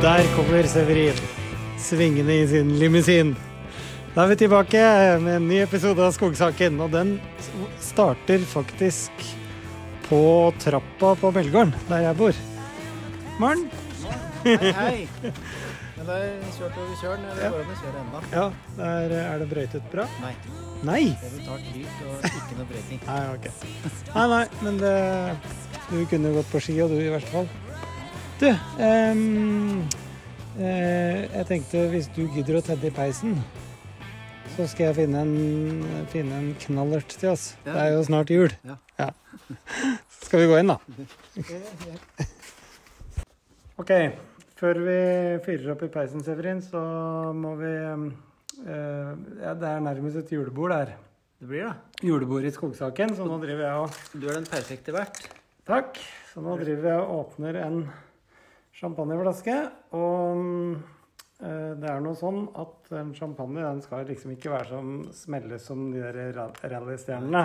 Der kommer Severin svingende i sin limousin. Da er vi tilbake med en ny episode av Skogsaken, og den starter faktisk på trappa på Melgården, der jeg bor. Morgen. Hei, hei. Men det er kjørt over kjølen. Det går an å kjøre ennå? Ja, der er det brøytet bra? Nei. Nei! Det er betalt dyrt og ikke noe brøyting. Nei, ok. Nei, nei, men det, du kunne gått på ski, og du i hvert fall. Du, um, uh, jeg tenkte hvis du gidder å tenne i peisen, så skal jeg finne en, finne en knallert til oss. Ja. Det er jo snart jul. Ja. Skal vi gå inn, da? Ok, før vi fyrer opp i peisen, Severin, så må vi uh, Ja, det er nærmest et julebord der. Det blir det. Julebord i Skogsaken, så nå driver jeg og Du er den perfekte vert. Takk. Så nå driver jeg og åpner en champagneflaske. Og eh, det er noe sånn at en champagne den skal liksom ikke være som smelles som de der ra- rallystjernene.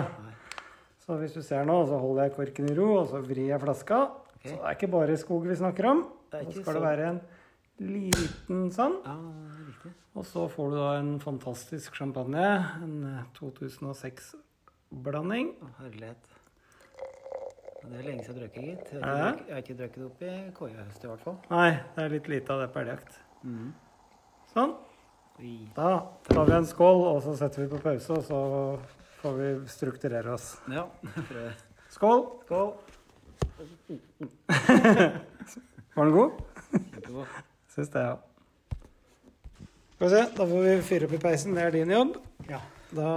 Så hvis du ser nå, så holder jeg korken i ro, og så vrir jeg flaska. Okay. Så det er ikke bare skog vi snakker om. Så skal det være en liten sånn. Ja. Og så får du da en fantastisk champagne. En eh, 2006-blanding. Å, herlighet. Det er lenge siden jeg har drukket, gitt. Jeg har ikke, jeg har ikke drukket det opp i koiehøst i hvert fall. Nei, det er litt lite av det på elgjakt. Mm. Sånn. Da tar vi en skål, og så setter vi på pause, og så får vi strukturere oss. Ja, prøv. Skål! Skål. Var den god? Kjempegod. Syns det, ja. Skal vi se, da får vi fyre opp i peisen. Det er din jobb. Ja. Da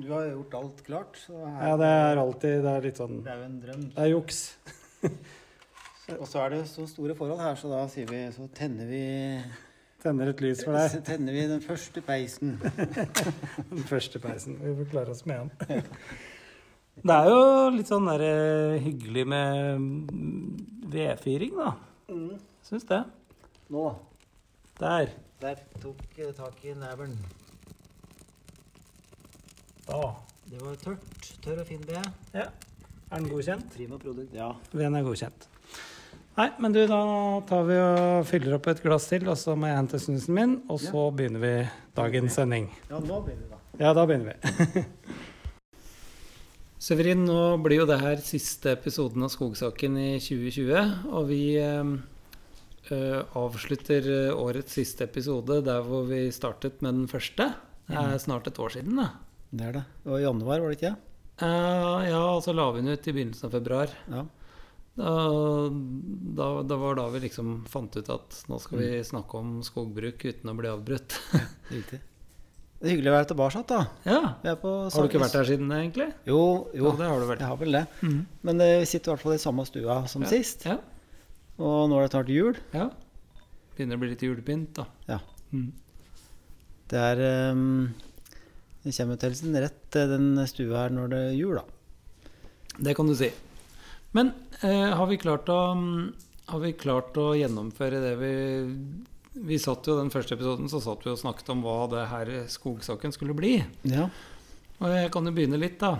Du har gjort alt klart, Ja, det er alltid Det er litt sånn det er jo en drøm. Det er juks. Og så er det så store forhold her, så da sier vi Så tenner vi Tenner et lys for deg. Så tenner vi den første peisen. Den første peisen. Vi får klare oss med den. Det er jo litt sånn der, eh, hyggelig med mm, vedfyring, da. Mm. Syns det. Nå, Der. der tok jeg tak i neveren. Da. Det var tørt. Tørr og fin ved. Ja. Er den godkjent? Prima produkt. Ja. Veden er godkjent. Nei, men du, da tar vi og fyller opp et glass til, og så må jeg hente snusen min, og så begynner vi dagens sending. ja, nå begynner vi, da. Ja, da begynner vi. Severin, nå blir jo det her siste episoden av Skogsaken i 2020, og vi eh, eh, avslutter eh, årets siste episode der hvor vi startet med den første. Det er snart et år siden, da. Det er det. Og i januar, var det ikke? Uh, ja, og så la vi den ut i begynnelsen av februar. Ja. Da, da, da var da vi liksom fant ut at nå skal vi snakke om skogbruk uten å bli avbrutt. Riktig. Det er hyggelig å være tilbake, da. ja. Vi på Har du ikke vært her siden egentlig? Jo, jo. Ja, det har du vært. Jeg har vel det. Mm. Men eh, vi sitter i hvert fall i samme stua som Ja. sist. Ja. Og nå er det snart jul. ja. Begynner å bli litt julepynt, da. Ja. Mm. Det er um, Det kommer til sin rett, til den stua her, når det er jul, da. Det kan du si. Men eh, har, vi å, har vi klart å gjennomføre det vi Vi satt jo den første episoden så satt vi og snakket om hva det her skogsaken skulle bli. Ja. Og jeg kan jo begynne litt, da.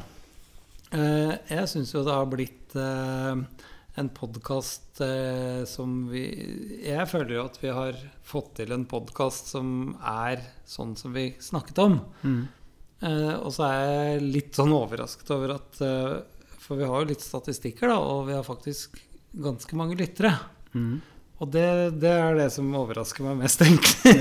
Eh, jeg syns jo det har blitt eh, en podkast eh, som vi Jeg føler jo at vi har fått til en podkast som er sånn som vi snakket om. Mm. Eh, og så er jeg litt sånn overrasket over at eh, For vi har jo litt statistikker, da, og vi har faktisk ganske mange lyttere. Mm. Og det, det er det som overrasker meg mest, egentlig.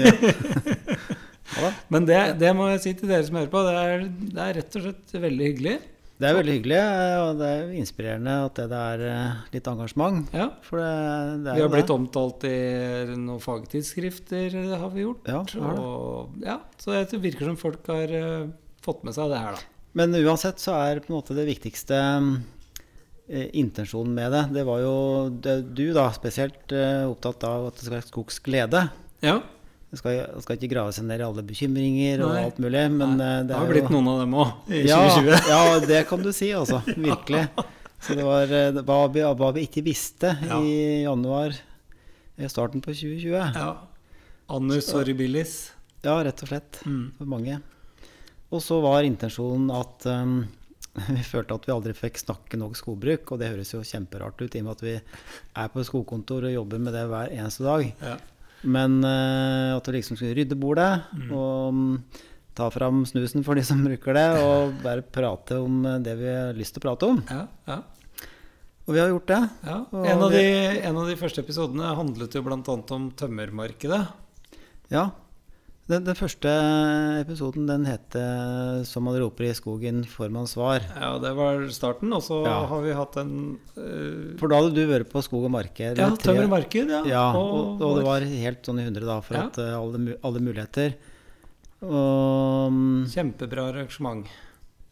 Ja. Men det, det må jeg si til dere som hører på, det er, det er rett og slett veldig hyggelig. Det er veldig hyggelig, eh, og det er inspirerende at det er litt engasjement. Ja. For det, det Vi har blitt det. omtalt i noen fagtidsskrifter, det har vi gjort. Ja. Og, ja, så det virker som folk har fått med seg det her, da. Men uansett så er på en måte det viktigste eh, intensjonen med det. Det var jo det, du da spesielt eh, opptatt av at det skal være skogsglede. Ja, Det skal, skal ikke grave seg ned i alle bekymringer og alt mulig, men Nei, eh, det det har blitt jo noen av dem òg i ja, 2020. ja, det kan du si, altså. Virkelig. Så det var eh, hva vi, hva vi ikke visste Ja. i januar, i starten på 2020. Ja. Annus horribilis. Ja, rett og slett. Mm. For mange. Og så var intensjonen at um, vi følte at vi aldri fikk snakke nok skogbruk. Og det høres jo kjemperart ut i og med at vi er på skogkontor og jobber med det hver eneste dag. Ja. Men uh, at vi liksom skulle rydde bordet Mm. og um, ta fram snusen for de som bruker det, og bare prate om det vi har lyst til å prate om. Ja, ja, Og vi har gjort det. ja. En, av de, en av de første episodene handlet jo bl.a. om tømmermarkedet. Ja. Den, den første episoden den het eh, 'Som man roper i skogen, får man svar'. Ja, det var starten. Og så Ja. har vi hatt en uh... For da hadde du vært på Skog og marked. Ja, Tømmer og marked, ja. Ja, og, og det var helt sånn i hundre da, for Ja. at eh, alle, alle muligheter. Og mm, Kjempebra arrangement.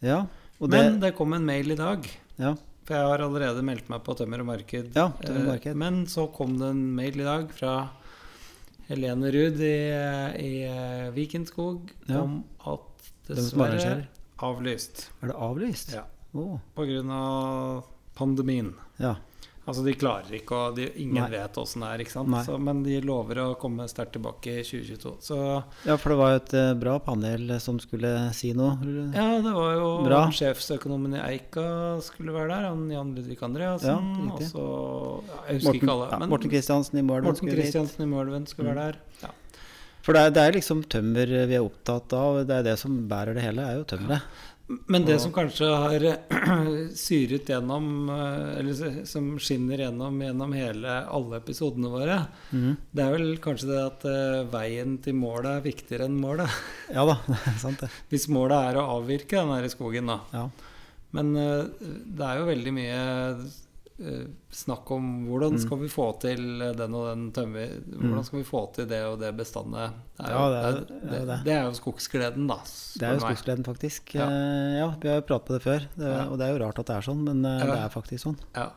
ja. Og det, Men det kom en mail i dag. ja, For jeg har allerede meldt meg på Tømmer og Marked. Ja, Tømmer og Eh, Marked. Men så kom det en mail i dag fra Helene Ruud i, i eh, Vikenskog Ja. om at dessverre avlyst. er det avlyst? Ja. Oh. På grunn av pandemien. ja. Altså, de klarer ikke, og de, ingen Nei. vet åssen det er, ikke sant? Så, men de lover å komme sterkt tilbake i 2022. Så ja, for det var jo et eh, bra panel som skulle si noe. ja, det var jo Bra. sjefsøkonomen i Eika skulle være der, han Jan Ludvig Andreassen. Ja, og så ja, Jeg husker ikke alle. ja, men Morten Kristiansen i Moelven Morten skulle dit. Kristiansen i Mølven skulle Mm. være der. Ja. For det er, det er liksom tømmer vi er opptatt av. Det er det som bærer det hele, er jo tømmeret. Men det Og- som kanskje har syret gjennom, eh, eller som skinner gjennom gjennom hele alle episodene våre, mm. det er vel kanskje det at eh, veien til målet er viktigere enn målet. Ja da, det er sant det. Hvis målet er å avvirke den her skogen, da. Ja. Men eh, det er jo veldig mye snakk om hvordan Mm. skal vi få til den og den tømmer Hvordan skal vi få til det og det bestandet? Det er, Ja, jo, det er- det, det er jo det, det. det er jo skogsgleden, da. Det er jo skogsgleden, faktisk. Ja. Eh, Ja, vi har jo pratet på det før. Det, Ja. Og det er jo rart at det er sånn, men eh, det er faktisk sånn. Ja.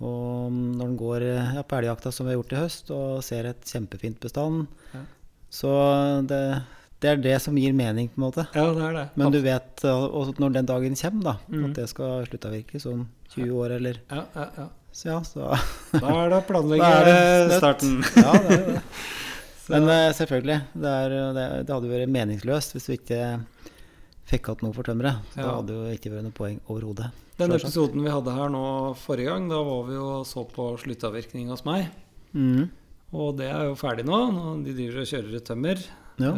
Og når en går eh, ja, på elgjakta som vi har gjort i høst, og ser et kjempefint bestand, Ja. så det, det er det som gir mening, på en måte. ja, det er det. Men du vet og når den dagen kommer, da, at det skal sluttavvirkes om 20 år, eller Ja, ja, ja. Så ja, så Da er det å planlegge det starten. Ja, det er det. Men eh, selvfølgelig, det, er, det, det hadde vært meningsløst hvis vi ikke fikk hatt noe for tømmeret. Ja. Da hadde jo ikke vært noe poeng overhodet. Den episoden vi hadde her nå forrige gang, da var vi jo så på sluttavvirkning hos meg. Mm. Og det er jo ferdig nå. de driver og kjører ut tømmer. Ja.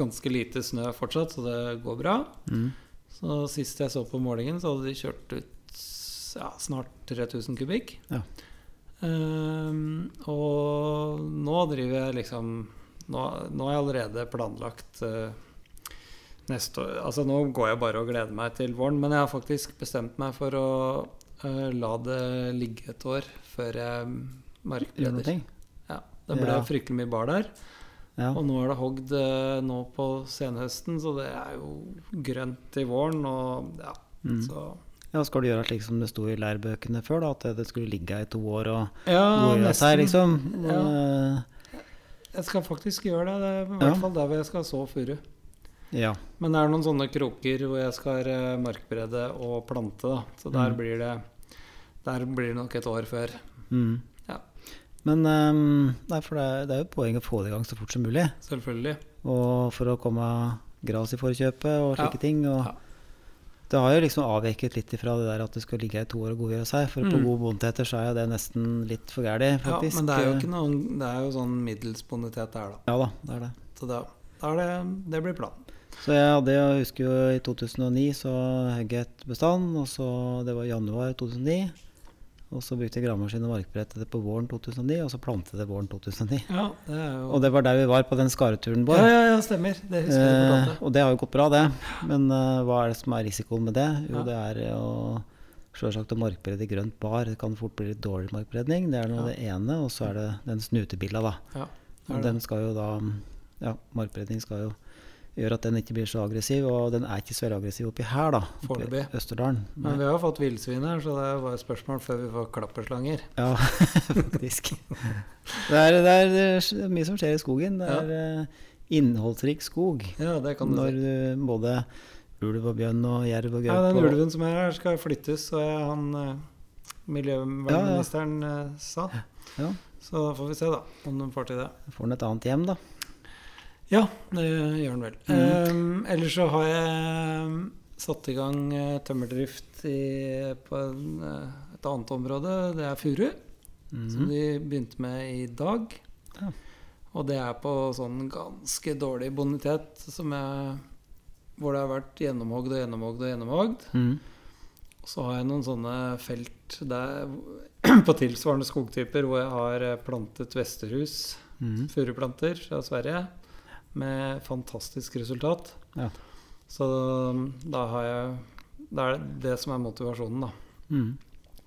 Ganske lite snø fortsatt, så det går bra. Mm. Så sist jeg så på målingen, så hadde de kjørt ut ja, snart 3000 kubikk. Ja. Um, og nå driver jeg liksom Nå, nå har jeg allerede planlagt uh, neste år Altså nå går jeg bare og gleder meg til våren, men jeg har faktisk bestemt meg for å uh, la det ligge et år før jeg ting. Ja, det ble Ja. fryktelig mye bar der. Ja. Og nå er det hogd eh, nå på senhøsten, så det er jo grønt i våren. Og ja, Mm. så ja, skal du gjøre slik som det sto i lærebøkene før, da, at det skulle ligge i to år og Ja, gå i liksom? Ja. Eh, Jeg skal faktisk gjøre det. Det er i hvert fall der hvor jeg skal så furu. ja. Men det er noen sånne kroker hvor jeg skal eh, markberede og plante, da. Så der Mm. blir det Der blir det nok et år før. Mm. Ja. Men um, nei, for det er, det er jo poeng å få det i gang så fort som mulig. Selvfølgelig. Og for å komme gras i forkjøpet og slike ting. Og. Det har jo liksom avveket litt ifra det der at det skal ligge her i to år og godgjøre seg. For på Mm. gode bondeheter så er jo det nesten litt for gærent, Ja, men det er jo ikke noen Det er jo sånn middels bonitet der, da. Ja da, det er det. Så da er det Det blir planen. Så jeg hadde, jeg husker jo i 2009 så hogg jeg et bestand, og så det var januar 2009. Og så brukte jeg gravemaskin og markbrett det på våren 2009, og så plantet det våren 2009. Ja, det er jo Og det var der vi var på den skareturen vår. Ja, ja, ja, stemmer. Det husker jeg Eh, og det har jo gått bra, det. Men uh, hva er det som er risikoen med det? Jo, Ja. det er jo selvsagt å markberede grønt bar. Det kan fort bli litt dårlig markberedning. Det er nå Ja. det ene. Og så er det den snutebilla, da. Ja, det Og det. den skal jo da Ja, markberedning skal jo gjøre at den ikke blir så aggressiv. Og den er ikke så veldig aggressiv oppi her, da. Foreløpig. Østerdalen. Men vi har fått villsvin her, så det er bare et spørsmål før vi får klapperslanger. Ja, faktisk. Det er, det er, det er mye som skjer i skogen. Det er ja. innholdsrik skog. Ja, det kan du Når si. du både ulv og bjørn og jerv og Ja, den ulven som er her, skal flyttes, så er han miljøvernministeren ja, ja. sa. Ja. Så får vi se, da, om de får til det. Får den et annet hjem, da. Ja, det gjør den vel. Mm. Um, ellers så har jeg satt i gang eh, tømmerdrift i, på en, eh, et annet område. Det er furu, som Mhm. de begynte med i dag. Ja. Og det er på sånn ganske dårlig bonitet som jeg, hvor det har vært gjennomhogd og gjennomhogd og gjennomhogd. Mm. Så har jeg noen sånne felt der, på tilsvarende skogtyper hvor jeg har eh, plantet vesterhus, mm. furuplanter fra Sverige, med fantastisk resultat. Ja. Så um, da har jeg Det er det som er motivasjonen, da. Mm.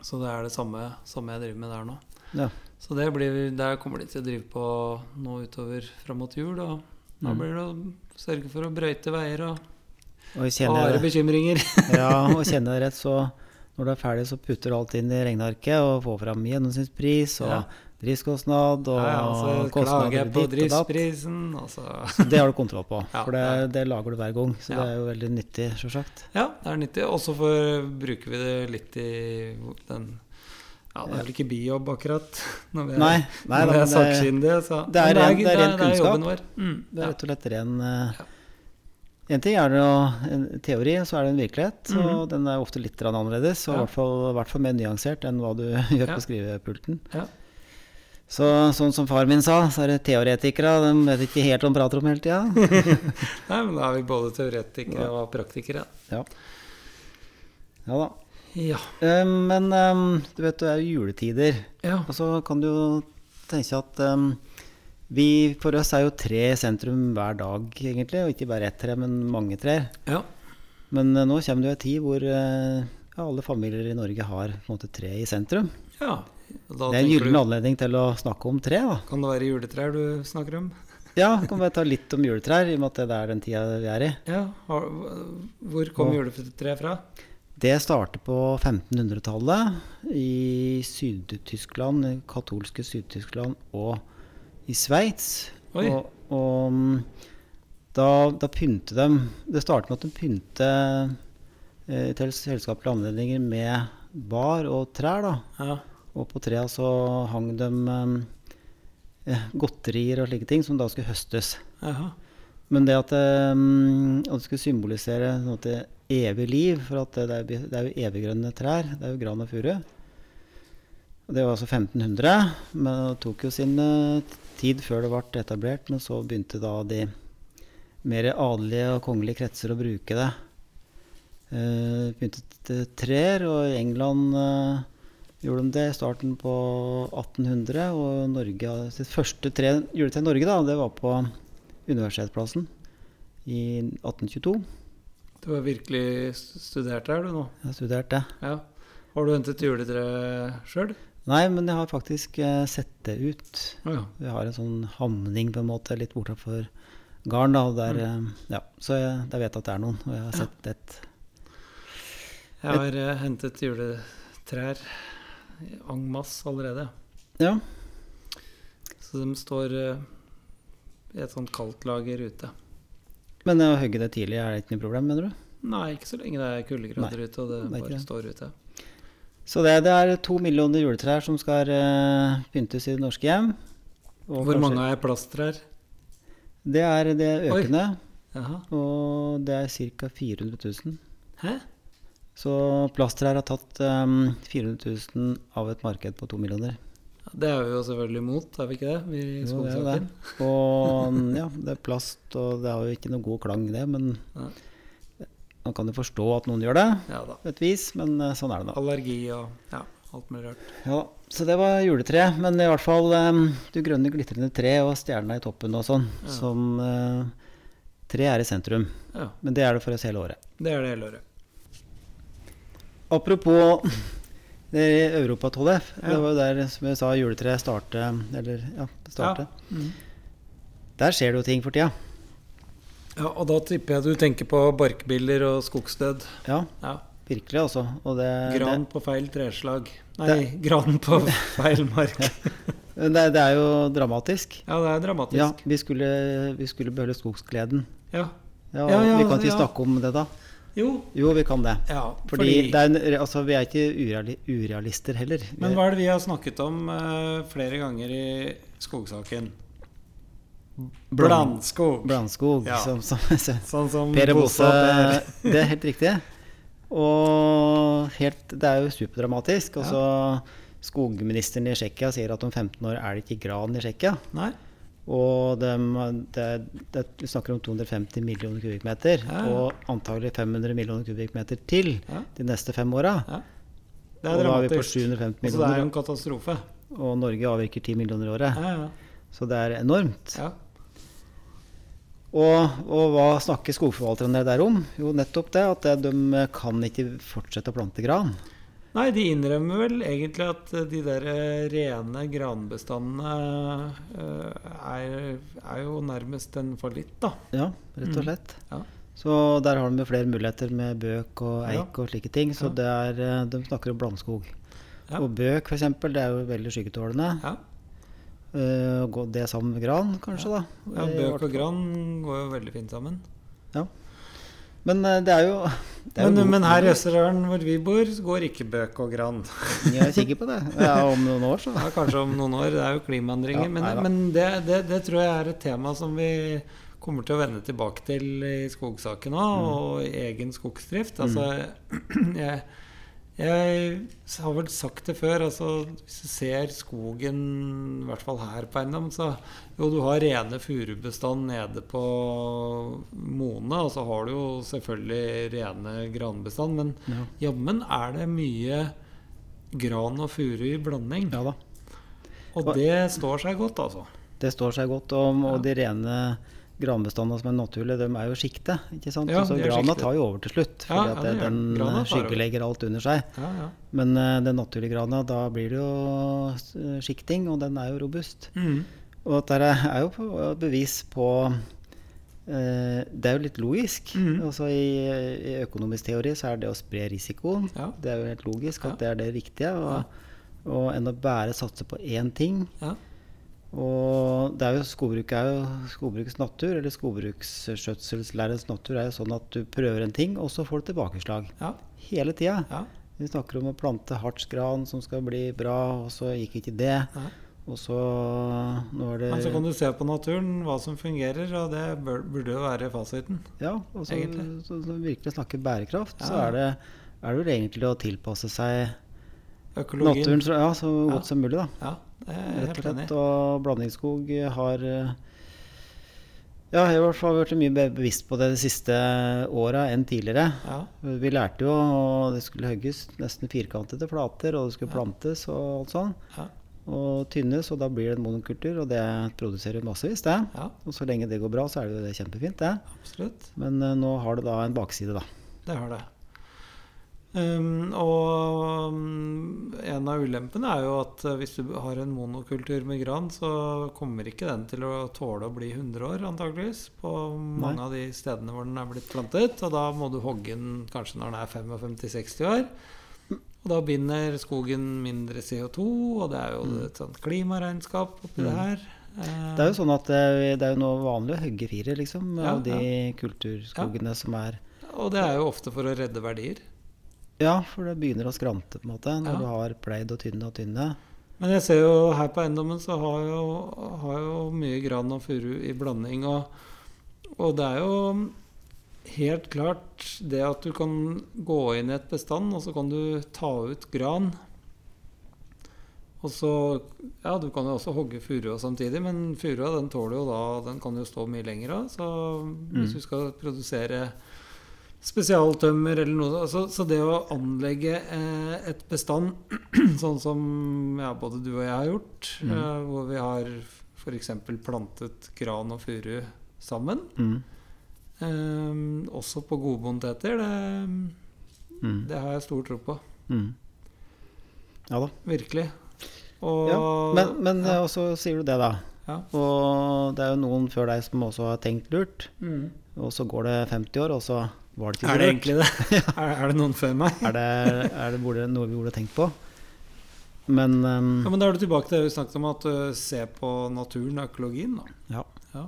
Så det er det samme samme, jeg driver med der nå. Ja. Så det blir, der kommer de til å drive på nå utover fram mot jul. Og da Mhm. blir det å sørge for å brøyte veier og Og det, bekymringer. ja, og kjenner jeg rett, så når du er ferdig, så putter du alt inn i regnearket og får fram gjennomsnittspris og Ja. Driftskostnad og Ja, ja, så kostnader på ditt og datt. driftsprisen. Og det har du kontroll på, Ja, for det, det lager du hver gang. Så Ja. det er jo veldig nyttig, sjølsagt. Ja, det er nyttig. Og så bruker vi det litt i den Ja, det er vel ikke bijobb, akkurat. Når vi er, Nei, nei når vi er sakkyndige. Så det er ren- det er ren det er kunnskap. Mm, det er rett og slett ren eh, Ja. En ting er det en teori, så er det en virkelighet. Og Mhm. den er ofte litt annerledes, og i Ja. hvert fall, i hvert fall mer nyansert enn hva du gjør på skrivepulten. Ja. Så sånn som far min sa, så er det teoretikere. De vet ikke helt hva de prater om hele tida. Nei, men da er vi både teoretikere og praktikere. Ja. ja da. Ja. Um, Men um, du vet det er jo juletider, ja. og så kan du jo tenke at um, vi for oss er jo tre i sentrum hver dag, egentlig. Og ikke bare ett tre, men mange trær. ja. Men uh, nå kommer det jo en tid hvor uh, alle familier i Norge har på en måte tre i sentrum. ja. Da Det er en gyllen anledning til å snakke om tre. da. kan det være juletrær du snakker om? Ja, kan vi ta litt om juletrær, i og med at det er den tida vi er i. Ja. Har, hvor kom juletreet fra? Det starter på 1500-tallet i Syd-Tyskland, katolske Syd-Tyskland og i Sveits. Og, og mm, da, da pynte de Det startet med at de pynte eh, selskapelige anledninger med bar og trær. da. Ja. Og på trea så hang de eh, godterier og slike ting som da skulle høstes. Jaha. Men det at at det skulle symbolisere noe til evig liv, for at det, det, er, det er jo eviggrønne trær, det er jo gran og furu. Det var altså 1500, men det tok jo sin eh, tid før det ble etablert. Men så begynte da de mer adelige og kongelige kretser å bruke det. Uh, begynte trær, og i England eh, gjorde de det i starten på 1800. Og Norge, sitt første tre juletre i Norge da, det var på Universitetsplassen i 1822. Du har virkelig studert her, du nå. Jeg har studert det. Ja. Har du hentet juletre sjøl? Nei, men jeg har faktisk eh, sett det ut. Ja. Vi har en sånn hamning på en måte litt bortafor gården. da, der, Mm. eh, ja, Så jeg, jeg vet at det er noen, og jeg har sett et Jeg har eh, hentet juletrær en masse allerede. Ja. Så de står eh, i et sånt kaldtlager ute. Men å hogge det tidlig, er det ikke noe problem, mener du? Nei, ikke så lenge det er kuldegrader ute og det det bare det. står ute. Så det, det er to millioner juletrær som skal uh, pyntes i det norske hjem. Og Hvor kanskje- mange er plasttrær? Det er det økende, og det er ca. 400 000. Hæ? Så Plaster her har tatt um, 400 000 av et marked på to millioner. Det er vi jo selvfølgelig imot, er vi ikke det? Vi Jo, det er det. Og mm, ja, det er plast, og det har jo ikke noe god klang, det. Men Nei. man kan jo forstå at noen gjør det, Ja på et vis. Men eh, sånn er det nå. Allergi og ja, alt mulig rart. Ja, så det var juletreet. Men i hvert fall um, du grønne glitrende tre og stjerna i toppen og sånn. Ja. Som uh, tre er i sentrum. Ja, Men det er det for oss hele året. det er det hele året. Apropos det Europatollef. Ja. Det var jo der, som jeg sa, juletreet starte Eller ja, starte. Mm. Der skjer det jo ting for tida. Ja, og da tipper jeg du tenker på barkbiller og skogsdød. Ja, Ja. virkelig, altså. Og det, Gran på feil treslag. Nei, gran på feil mark. det, det, det er jo dramatisk. Ja, det er dramatisk. Ja, vi skulle, vi skulle beholde skogsgleden. Ja. Ja, Ja, ja, vi kan ikke ja. snakke om det, da. Jo. Jo, vi kan det. Ja, Fordi, det er en, altså, vi er ikke urealister heller. Men hva er det vi har snakket om uh, flere ganger i skogsaken? Blandskog. Blandskog. Ja. Som, som, Sånn som Per Per. Det er helt riktig. Og helt, det er jo superdramatisk. Og Ja. så Skogministeren i Tsjekkia sier at om 15 år er det ikke gran i Tsjekkia. Og dem- det, det, vi snakker om 250 millioner kubikkmeter. Ja, ja. Og antagelig 500 millioner kubikkmeter til Ja. de neste fem åra. Ja. Det Og da er vi på 750 millioner. Så det er en katastrofe. Og Norge avvirker 10 millioner i året. Ja, ja. Så det er enormt. ja. Og, og hva snakker skogforvalterne der om? Jo, nettopp det at de kan ikke fortsette å plante gran. Nei, de innrømmer vel egentlig at eh, de der eh, rene granbestandene eh, er, er jo nærmest en fallitt, da. Ja, rett og Mm. slett. Ja. Så der har de flere muligheter med bøk og Ja. eik og slike ting. Så Ja. det er, de snakker om blandskog. Ja. Og bøk f.eks., det er jo veldig skyggetålende. Ja. Uh, det sammen med gran, kanskje, da. ja, Bøk og gran går jo veldig fint sammen. Men eh, det er jo, det er Men, jo men her i Østerdalen hvor vi bor, går ikke bøk og gran. Jeg er sikker på det. Ja, om noen år, så. Ja, kanskje om noen år. Det er jo klimaendringer. Ja, men men det, det, det tror jeg er et tema som vi kommer til å vende tilbake til i skogsaken Mm. og egen skogsdrift. Altså, jeg, jeg har vel sagt det før, altså hvis du ser skogen, i hvert fall her på eiendom, så jo, du har rene furubestand nede på Mone, og så har du jo selvfølgelig rene granbestand, men Ja, jammen er det mye gran og furu i blanding. ja da. Og det står seg godt, altså. Det står seg godt. Og, og de rene granbestandene som er naturlige, de er jo sjikte. ikke sant? Ja, så grana tar jo over til slutt. Ja, fordi ja, at det den skyggelegger alt under seg. Ja, ja. Men uh, den naturlige grana, da blir det jo eh, sjikting, og den er jo robust. Mm. Og dette er jo på- bevis på uh, Det er jo litt logisk. Mm. Også i, I økonomisk teori så er det å spre risikoen. Ja. Det er jo helt logisk at Ja. det er det viktige. Og, og enn å bare satse på én ting. Ja. Og det er jo, skogbruk er jo skogbrukets natur, eller skogbruksskjøtselslærens natur, er jo sånn at du prøver en ting, og så får du tilbakeslag. Ja. Hele tida. ja. Vi snakker om å plante hartsgran som skal bli bra, og så gikk ikke det. Ja. Og så nå er det Men så kan du se på naturen hva som fungerer, og det burde jo være fasiten. Ja, og så, så, så virkelig snakker bærekraft, så er det, er det vel egentlig å tilpasse seg Økologien. naturen så, ja, så godt som mulig, da. Det er jeg og helt enig slett. i. Og blandingsskog har eh, Ja, jeg har i hvert fall blitt mye mer bevisst på det de siste åra enn tidligere. Ja. Vi lærte jo at det skulle hogges nesten firkantede flater, og det skulle Ja. plantes og alt sånn. Ja. Og tynnes, og da blir det en monokultur, og det produserer massevis, det. ja, Og så lenge det går bra, så er det jo det kjempefint, det. absolutt. Men uh, nå har det da en bakside, da. Det har det. Um, og um, en av ulempene er jo at uh, hvis du har en monokultur med gran, så kommer ikke den til å tåle å bli 100 år, antageligvis, på mange Nei. av de stedene hvor den er blitt plantet. Og da må du hogge den kanskje når den er 55-60 år. Og da binder skogen mindre CO2, og det er jo et sånt klimaregnskap oppi det Mm. her. Eh, Det er jo sånn at det, det er jo nå vanlig å hogge fire, liksom, Ja, av de kulturskogene som er Og det er jo ofte for å redde verdier. Ja, for det begynner å skrante, på en måte, når Ja. du har pleid og tynne og tynne. Men jeg ser jo her på eiendommen så har jo, har jo mye gran og furu i blanding. Og, og det er jo helt klart det at du kan gå inn i et bestand, og så kan du ta ut gran. Og så Ja, du kan jo også hogge furua samtidig, men furua den tåler jo da Den kan jo stå mye lenger. Så hvis Mm. du skal produsere spesialtømmer eller noe Så, så det å anlegge eh, et bestand sånn som ja, både du og jeg har gjort, Mm. eh, hvor vi har f.eks. plantet gran og furu sammen, Mm. eh, også på godbondteter, det, Mm. det har jeg stor tro på. Mm. Ja da. Virkelig. Og Ja, men men ja. også sier du det, da. Ja. Og det er jo noen før deg som også har tenkt lurt. Mm. Og så går det 50 år, og så var det ikke Er det egentlig det? er, er det noen før meg? Er det, er det noe vi burde tenkt på? Men um, Ja, men Da er du tilbake til det vi snakket om, at du ser på naturen og økologien. da. ja. Ja.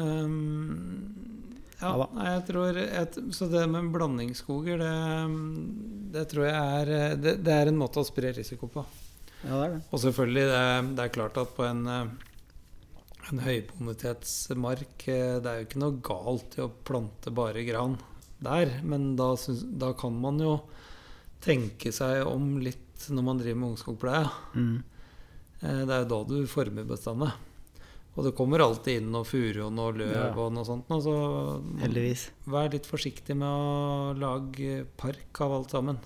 Um, ja, nei, jeg tror et, Så det med blandingsskoger, det, det tror jeg er det, det er en måte å spre risiko på. ja, det er det. Og selvfølgelig, det, det er klart at på en eh, en høybonitetsmark eh, Det er jo ikke noe galt i å plante bare gran der, men da, synes, da kan man jo tenke seg om litt når man driver med ungskogpleie. Mm. Eh, Det er jo da du former bestandet. Og det kommer alltid inn noe furu og noe løv Ja. og noe sånt. Så Heldigvis. vær litt forsiktig med å lage park av alt sammen.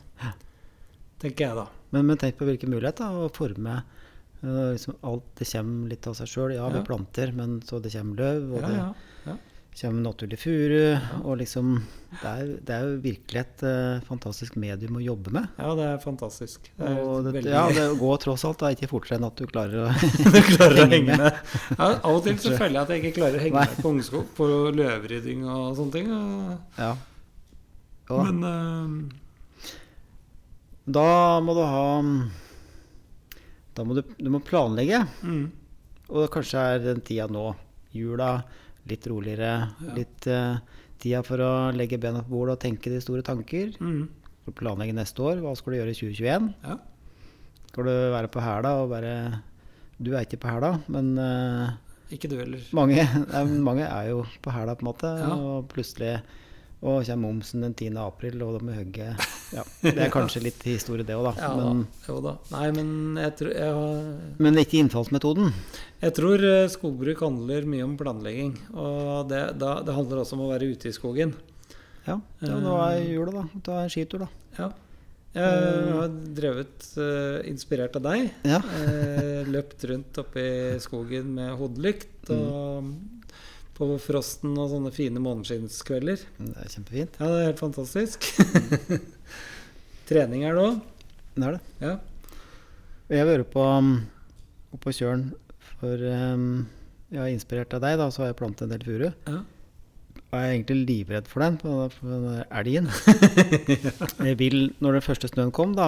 Tenker jeg, da. Men, men tenk på hvilken mulighet da, å forme liksom alt Det kommer litt av seg sjøl. Ja, vi Ja. planter, men så det kommer løv, og Ja, ja. det kommer naturlig furu. Og liksom det er, det er jo virkelig et uh, fantastisk medium å jobbe med. ja, det er fantastisk. Det er Og det, veldig ja, det går tross alt da ikke fortere enn at du klarer å du klarer å henge henge med. Ja, av og til så føler jeg at jeg ikke klarer å henge Nei. med på ungskog, på løvrydding og sånne ting. og- Ja. Ja. Men uh... Da må du ha Da må du, du må planlegge. mm, Og kanskje er den tida nå. Jula, litt roligere. Ja. Litt uh, tida for å legge bena på bordet og tenke de store tanker. mm, planlegge neste år? Hva skal du gjøre i 2021? ja. Skal du være på hæla og bare Du er ikke på hæla, men uh, Ikke du heller. mange, nei, mange er jo på hæla, på en måte. Ja. Og plutselig og kommer momsen den 10. april, og da må hogge ja, Det er kanskje litt historie, det òg, da. Ja, Men, da. Jo da. Nei, men jeg tror, jeg, men ikke innfallsmetoden. jeg tror eh, skogbruk handler mye om planlegging. Og det, da, det handler også om å være ute i skogen. Ja, ja nå er jula, da. Ta en skitur, da. Ja. Jeg har drevet uh, inspirert av deg. Ja. Eh, løpt rundt oppe i skogen med hodelykt og på frosten og sånne fine måneskinnskvelder. Det er kjempefint. Ja, det er helt fantastisk. Trening er det òg. Det er det. Ja. Jeg har vært på, um, på Kjølen for um, Jeg har inspirert av deg, da, så har jeg plantet en del furu. Ja. Og jeg er egentlig livredd for den, på den elgen. Jeg vil, når den første snøen kom, da,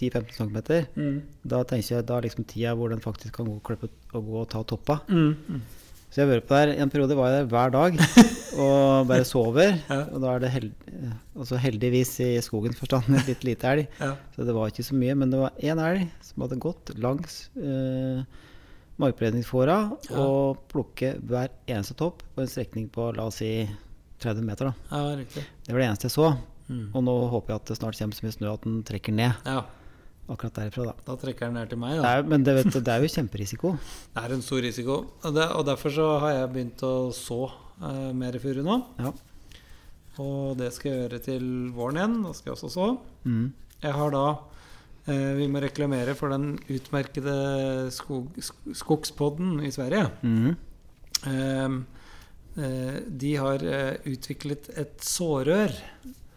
10-15 cm, Mm. da tenker jeg da er liksom tida hvor den faktisk kan gå, klippe, og gå og ta toppa. Mm. Så jeg har vært på der, en periode var jeg der hver dag og bare sover. Ja. Og da er det held, altså heldigvis i skogens forstand et litt lite elg. Ja. Så det var ikke så mye, men det var én elg som hadde gått langs eh, markberedningsfåra Ja. og plukke hver eneste topp på en strekning på la oss si 30 meter. da. ja. Det var det eneste jeg så. Mm. Og nå håper jeg at det snart kommer så mye snø at den trekker ned Ja, akkurat derifra. da. da trekker den ned til meg, Det da. er, men det, vet du, det er jo kjemperisiko. Det er en stor risiko. Og, det, og derfor så har jeg begynt å så eh, mer furu nå. Ja. Og det skal jeg gjøre til våren igjen. Da skal jeg også så. Mm. Jeg har da eh, Vi må reklamere for den utmerkede skog, sk- Skogspodden i Sverige. Mm. Eh, de har utviklet et sårør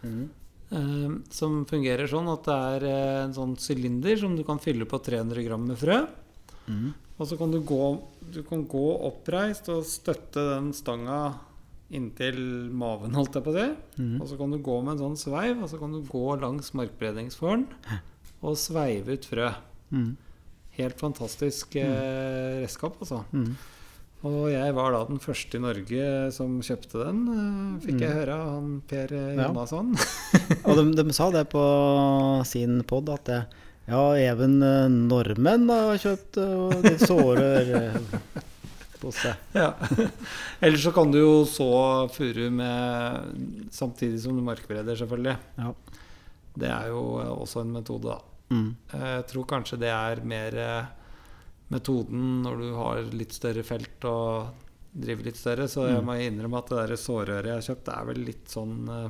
Mm. Eh, som fungerer sånn at det er eh, en sånn sylinder som du kan fylle på 300 gram med frø. Mm. Og så kan du gå, du kan gå oppreist og støtte den stanga inntil maven, holdt jeg på å si. Mm. Og så kan du gå med en sånn sveiv, og så kan du gå langs markbredningsfåren og sveive ut frø. Mm. Helt fantastisk eh, redskap, altså. Mm. Og jeg var da den første i Norge som kjøpte den, eh, fikk jeg høre av han Per Jonasson. Ja. Og de, de sa det på sin pod at det, ja, even eh, nordmenn har kjøpt og de sårer eh, på seg. ja. Ellers så kan du jo så furu med samtidig som du markbereder, selvfølgelig. Ja. Det er jo eh, også en metode, da. Mm. Eh, Jeg tror kanskje det er mer eh, metoden når du har litt større felt og driver litt større. Så jeg Mm. må innrømme at det der sårøret jeg har kjøpt, er vel litt sånn eh,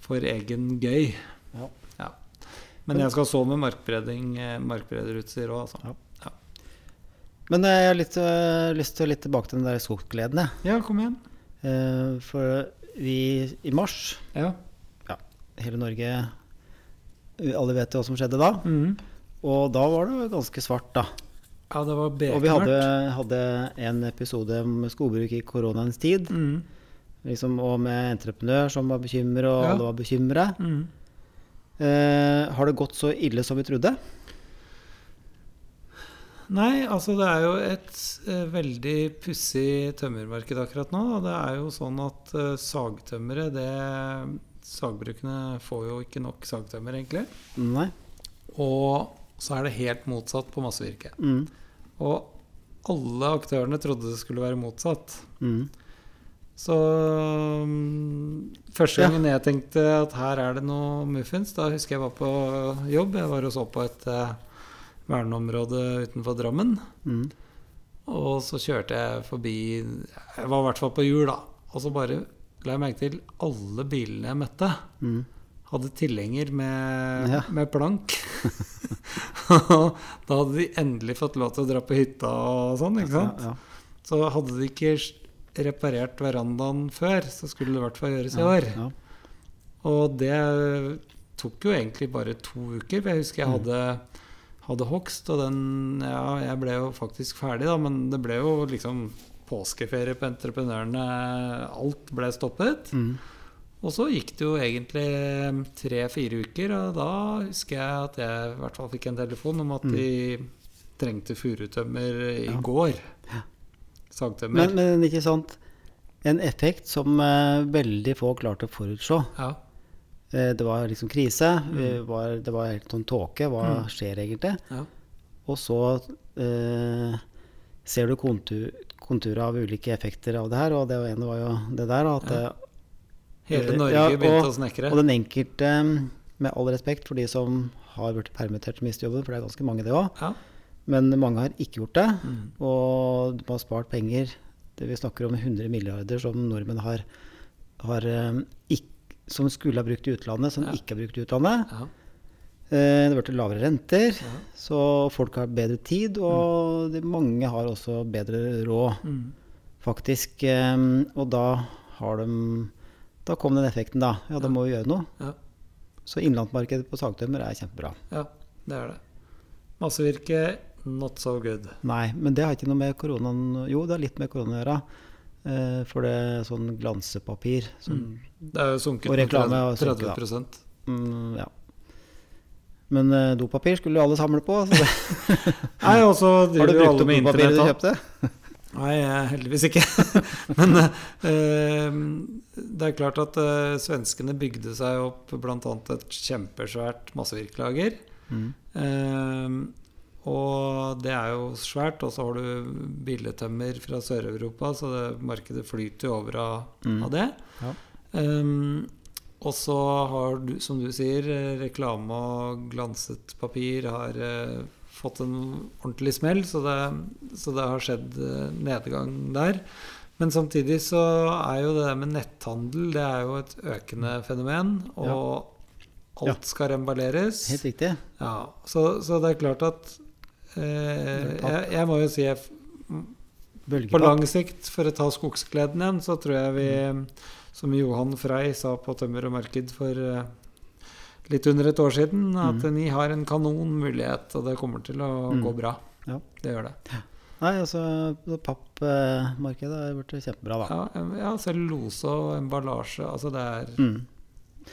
for egen gøy. Ja. Ja. Men jeg skal så med eh, markbrederutstyr òg, altså. Men eh, jeg har litt, lyst til å litt tilbake til den der skogsgleden. jeg. Ja, kom igjen. For vi i mars, Ja. hele Norge Alle vet jo hva som skjedde da. Mm. Og da var det ganske svart, da. Ja, det var Og vi hadde, hadde en episode om skogbruk i koronaens tid. Mm. Liksom, og med entreprenør som var bekymret, og Ja. alle var bekymra. Mm. Eh, har det gått så ille som vi trodde? Nei, altså det er jo et eh, veldig pussig tømmermarked akkurat nå. Og det er jo sånn at eh, sagtømmere, det Sagbrukene får jo ikke nok sagtømmer, egentlig. Nei. Og så er det helt motsatt på massevirke. Mm. Og alle aktørene trodde det skulle være motsatt. Mm. Så um, første Ja. jeg tenkte at her er det noe muffins, da husker jeg var på jobb. Jeg var og så på et uh, verneområde utenfor Drammen. Mm. Og så kjørte jeg forbi Jeg var i hvert fall på hjul, da. Og så bare la jeg merke til alle bilene jeg møtte, Mm. Hadde tilhenger med, Ja. med plank. Og da hadde de endelig fått lov til å dra på hytta og sånn, ikke sant? Ja, Så hadde de ikke reparert verandaen før, så skulle det i hvert fall gjøres i ja, år. ja. Og det tok jo egentlig bare to uker. For jeg husker jeg Mm. hadde, hadde hogst, og den Ja, jeg ble jo faktisk ferdig, da, men det ble jo liksom påskeferie på entreprenørene. Alt ble stoppet. Mm. Og så gikk det jo egentlig tre-fire uker, og da husker jeg at jeg i hvert fall fikk en telefon om at Mm. de trengte furutømmer i Ja. går. Ja. Sagtømmer. Men, men ikke sant En effekt som uh, veldig få klarte å forutse. ja. Uh, det var liksom krise. Mm. Vi var, det var helt sånn tåke. Hva Mm. skjer egentlig? ja. Og så eh, ser du kontur, konturer av ulike effekter av det her, og det ene var jo det der at Ja. Eh, Hele Norge Ja, begynte å snekre. Og den enkelte, med all respekt for de som har blitt permittert og mistet jobben, for det er ganske mange det òg, Ja. men mange har ikke gjort det. Mm. Og de har spart penger. Det vi snakker om 100 milliarder som nordmenn har, har ikke, som skulle ha brukt i utlandet, som Ja. ikke har brukt i utlandet. Ja. Det har blitt lavere renter, Ja. så folk har bedre tid, og de, mange har også bedre råd, Mm. faktisk. Eh, Og da har de Da kom den effekten, da. Ja, da må vi gjøre noe. Ja. Så innlandsmarkedet på sagtømmer er kjempebra. ja, det er det. Massevirke, not so good. Nei, men det har ikke noe med koronaen Jo, det har litt med korona å gjøre. Eh, For det er sånn glansepapir som Det er jo sunket Og med reklame har 30, sunket, mm, Ja. Men eh, dopapir skulle jo alle samle på. Så det, Nei, og så har du jo brukt alle opp med dopapiret du internett. kjøpte? Nei, eh, heldigvis ikke. Men eh, det er klart at eh, svenskene bygde seg opp bl.a. et kjempesvært massevirkelager. Mm. Eh, og det er jo svært. Og så har du billedtømmer fra Sør-Europa, så det, markedet flyter jo over av, Mm. av det. Ja. Um, og så har du, som du sier, eh, reklame og glanset papir har eh, fått en ordentlig smell, så det, så det har skjedd eh, nedgang der. Men samtidig så er jo det der med netthandel det er jo et økende fenomen. Og alt skal remballeres. Helt riktig. Ja, så, så det er klart at eh, jeg, jeg må jo si jeg, på lang sikt, for å ta skogskleden igjen, så tror jeg vi, som Johan Frei sa på Tømmer og Marked for eh, litt under et år siden, at Mm. ni har en kanonmulighet, og det kommer til å Mm. gå bra. Ja. Det gjør det. Nei, altså pappmarkedet har blitt kjempebra, da. Ja, ja, cellulose og emballasje, altså det er Mm.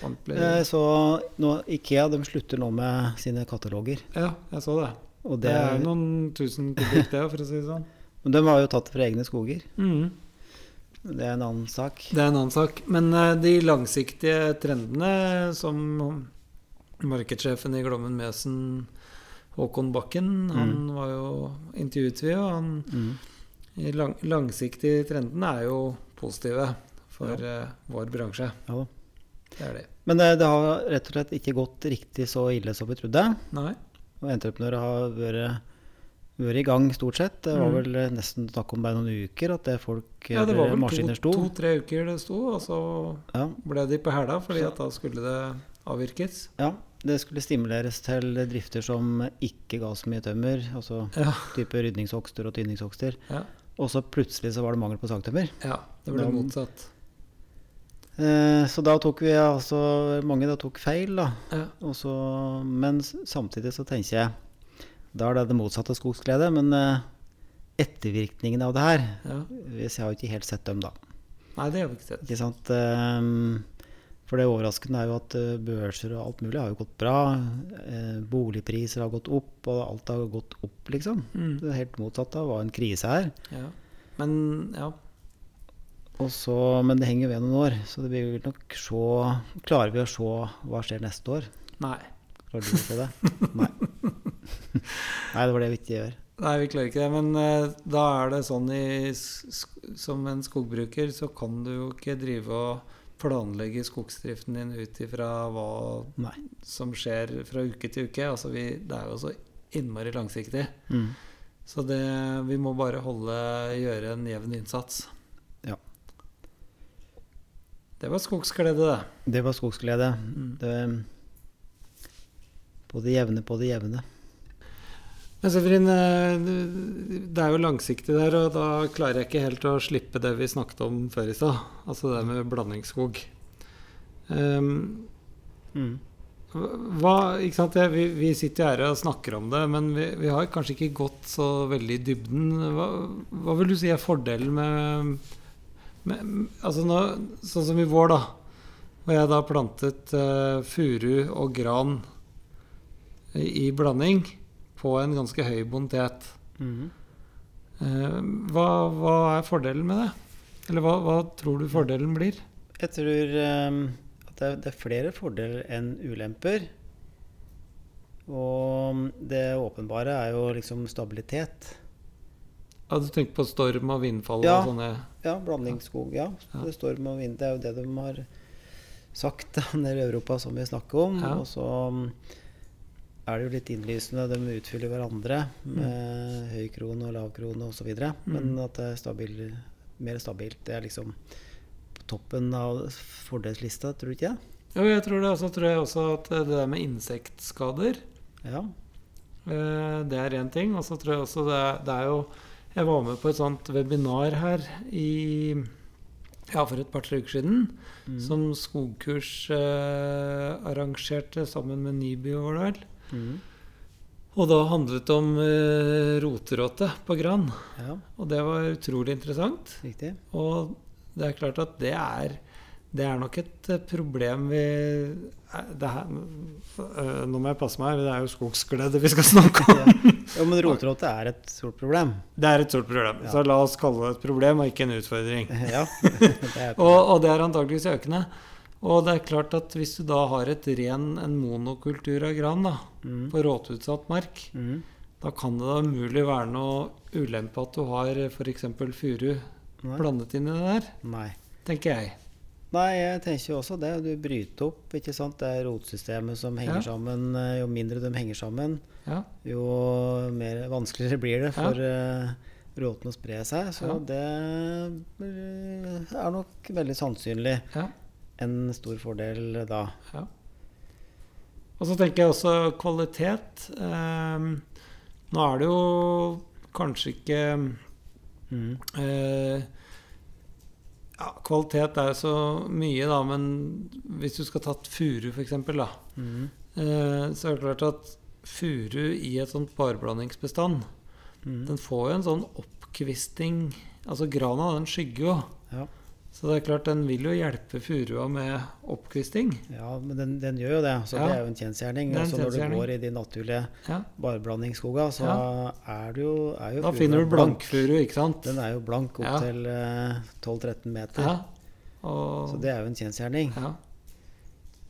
ordentlig Jeg Så nå, Ikea de slutter nå med sine kataloger. Ja, jeg så det. Og Det det, er noen tusen kubikk, det, for å si det sånn. Men de har jo tatt fra egne skoger. Mm. Det er en annen sak. Det er en annen sak. Men eh, de langsiktige trendene som markedssjefen i Glommen Mesen, Håkon Bakken, han var jo intervjuet vi, og han Mm. lang, langsiktige trendene er jo positive for eh, vår bransje. Ja da. Det er de. Men det, det har rett og slett ikke gått riktig så ille som vi trodde. Nei? Og entreprenører har vært, vært i gang stort sett. Det var Mm. vel eh, nesten snakk om bare noen uker at det folk Ja, det var vel to-tre to-tre uker det sto, og så Ja, ble de på hæla, fordi at da skulle det avvirkes. ja, det skulle stimuleres til drifter som ikke ga så mye tømmer. Altså Ja. type rydningshogster og tynningshogster. Ja, Og så plutselig så var det mangel på sagtømmer. ja det ble Da- motsatt. Eh, så da tok vi altså Mange da tok feil, da. Ja. Og så, men samtidig så tenker jeg Da er det det motsatte skogsglede. Men eh, ettervirkningene av det her ja. jeg har jo ikke helt sett dem, da. Nei, det har vi ikke sett. Ikke sant? Ehm, For det overraskende er jo at eh, børser og alt mulig har jo gått bra. Eh, Boligpriser har gått opp, og alt har gått opp, liksom. Mm. Det er helt motsatt av hva en krise her. Ja. Men ja. Og så, men det henger ved noen år, så det blir nok se Klarer vi å se hva skjer neste år? Nei. Klarer du å se det? Nei. Nei, det var det vi ikke gjør. Nei, vi klarer ikke det. Men uh, da er det sånn i, som en skogbruker, så kan du jo ikke drive og planlegge skogsdriften din ut ifra hva Nei. som skjer fra uke til uke. Altså vi, det er jo så innmari langsiktig. Mm. Så det, vi må bare holde, gjøre en jevn innsats. Ja. Det var skogsglede, det. Det var skogsglede. Mm. Det, på det jevne, på det jevne. Men Severin, eh, det er jo langsiktig der, og da klarer jeg ikke helt å slippe det vi snakket om før i stad. Altså det med blandingsskog. Um, Mm. hva, ikke sant? Vi, vi sitter her og snakker om det, men vi, vi har kanskje ikke gått så veldig i dybden. Hva, hva vil du si er fordelen med, med altså nå, Sånn som i vår, da. Hvor jeg da plantet uh, furu og gran i, i blanding på en ganske høy bonitet. Mm. Eh, hva, hva er fordelen med det? Eller hva, hva tror du fordelen blir? Jeg tror ehm, at det er, det er flere fordeler enn ulemper. Og det åpenbare er jo liksom stabilitet. Ja, du tenkt på storm og vindfall Ja. og sånne Ja, blandingsskog. Ja. Ja. Det storm og vind. Det er jo det de har sagt nede i Europa, som vi snakker om. Ja. Og så mm, er det jo litt innlysende. De utfyller hverandre med høy krone og lav krone osv. Men Mm. at det er stabil, mer stabilt, det er liksom på toppen av fordelslista, tror du ikke det? Jo, jeg tror det. Og så tror jeg også at det der med insektskader, Ja. eh, det er én ting. Og så tror jeg også det er, det er jo Jeg var med på et sånt webinar her i ja, for et par-tre uker siden. Mm. Som skogkurs eh, arrangerte sammen med Nibio, var det vel. Mm. Og da handlet det om eh, roteråte på gran. Ja, Og det var utrolig interessant. riktig. Og det er klart at det er det er nok et eh, problem vi eh, det her, Nå må jeg passe meg, det er jo skogsglede vi skal snakke om. Ja. Jo, men roteråte er et stort problem. Det er et stort problem. Ja. Så la oss kalle det et problem og ikke en utfordring. Ja, det et Og, og det er antakeligvis økende. Og det er klart at hvis du da har et ren, en monokultur av gran da, mm. på råteutsatt mark, Mm. da kan det da umulig være noe ulempe at du har f.eks. furu blandet inn i det der, Nei. tenker jeg. Nei, jeg tenker jo også det. Du bryter opp, ikke sant. Det er rotsystemet som henger Ja. sammen. Eh, Jo mindre de henger sammen, Ja. jo mer vanskeligere blir det for uh, råten å spre seg. Så Ja. det eh, er nok veldig sannsynlig ja. En stor fordel da. Ja. Og så tenker jeg også kvalitet. Eh, nå er det jo kanskje ikke Mm. eh, ja, Kvalitet er så mye, da, men hvis du skal tatt furu, f.eks., da, Mm. eh, så er det klart at furu i et sånt pareblandingsbestand, Mm. den får jo en sånn oppkvisting Altså grana, den skygger jo. Ja. Så det er klart, den vil jo hjelpe furua med oppkvisting. ja, men den, den gjør jo det. Så Ja. det er jo en kjensgjerning. Er en Altså når du går i de naturlige Ja. barblandingsskoga, så er det jo, er jo Da finner du blank. blankfuru, ikke sant? Den er jo blank opp Ja. til eh, 12-13 meter. Ja. Og, Så det er jo en kjensgjerning. ja.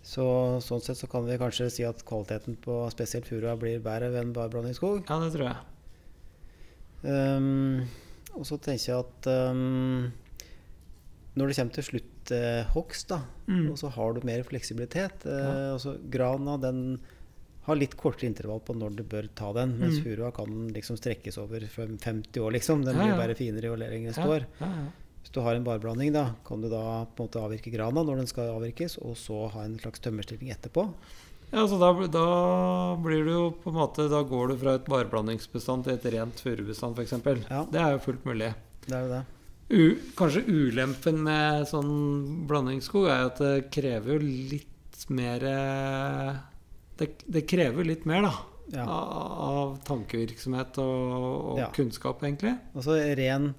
Så sånn sett så kan vi kanskje si at kvaliteten på spesielt furua blir bedre ved en barblandingsskog. ja, det tror jeg. Um, og så tenker jeg at um, når det kommer til slutthogst, da, Mm. og så har du mer fleksibilitet eh, altså Grana den har litt kortere intervall på når du bør ta den, mens Mm. furua kan liksom strekkes over 50 år, liksom. Den blir ja. bare finere jo lenger den står. ja, ja. Hvis du har en barblanding, da, kan du da på en måte avvirke grana når den skal avvirkes, og så ha en slags tømmerstilling etterpå. ja så da, da blir du jo på en måte Da går du fra et barblandingsbestand til et rent furubestand, f.eks. Ja. Det er jo fullt mulig. Det er jo det. Kanskje ulempen med sånn blandingsskog er at det krever jo litt mer eh, det, det krever litt mer, da. Ja. Av, av tankevirksomhet og, og Ja. kunnskap, egentlig. Altså ren,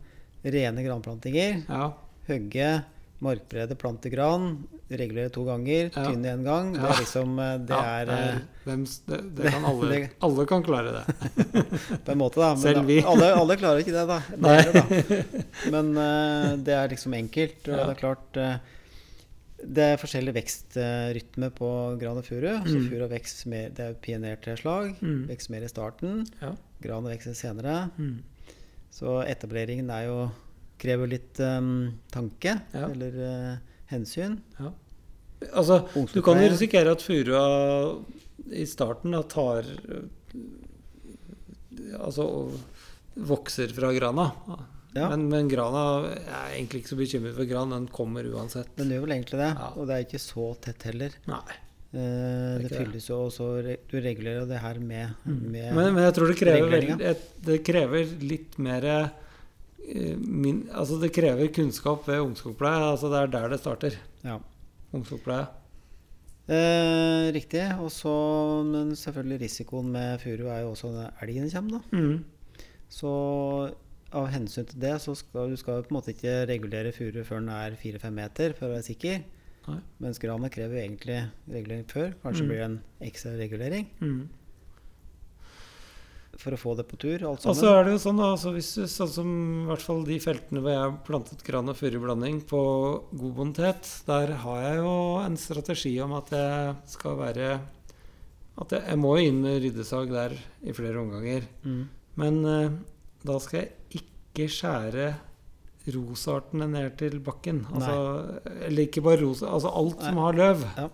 rene granplantinger. Ja. Hogge, markbrede, plante gran. Regulere to ganger, Ja. tynne én gang. Det er liksom eh, Det ja, er eh, hvem det, det kan alle, det- alle kan klare det. på en måte, da. Men Selv vi. alle, alle klarer ikke det, da. Det Nei. det, da. Men uh, det er liksom enkelt. Og Ja. det er klart uh, Det er forskjellig vekstrytme på gran og furu. Så Mm. furu vokser mer Det er pionertreslag. Mm. Vokser mer i starten. Gran vokser senere. Mm. Så etableringen er jo krever litt um, tanke, Ja. eller uh, hensyn. Ja. Altså, du kan jo risikere at furua i starten da tar øh, Altså vokser fra grana. Ja. Men, men grana Jeg er egentlig ikke så bekymret for gran. Den kommer uansett. Den gjør vel egentlig det. Og det er ikke så tett heller. Nei. Eh, det det. fylles jo også re- Du regulerer det her med, med Men, men jeg tror det krever, vel- det krever litt mer eh, min, Altså det krever kunnskap ved ungskogpleie. Altså det er der det starter. Ja. Ungskogpleie. Eh, riktig. Og så, men selvfølgelig risikoen med furu er jo også når elgen kommer, da. Mm. Så av hensyn til det, så skal du skal på en måte ikke regulere furu før den er 4-5 meter, for å være sikker. Nei. Mens granet krever jo egentlig regulering før. Kanskje Mm. blir det en ekstra regulering Mm. For å få det på tur, alt Og så er det jo sånn, da, altså hvis du, sånn som i hvert fall de feltene hvor jeg har plantet gran og furublanding på god bonitet, der har jeg jo en strategi om at jeg skal være At jeg, jeg må inn med ryddesag der i flere omganger. Mm. Men eh, da skal jeg ikke skjære rosartene ned til bakken. Altså, eller ikke bare rosa, altså alt som har løv. Ja.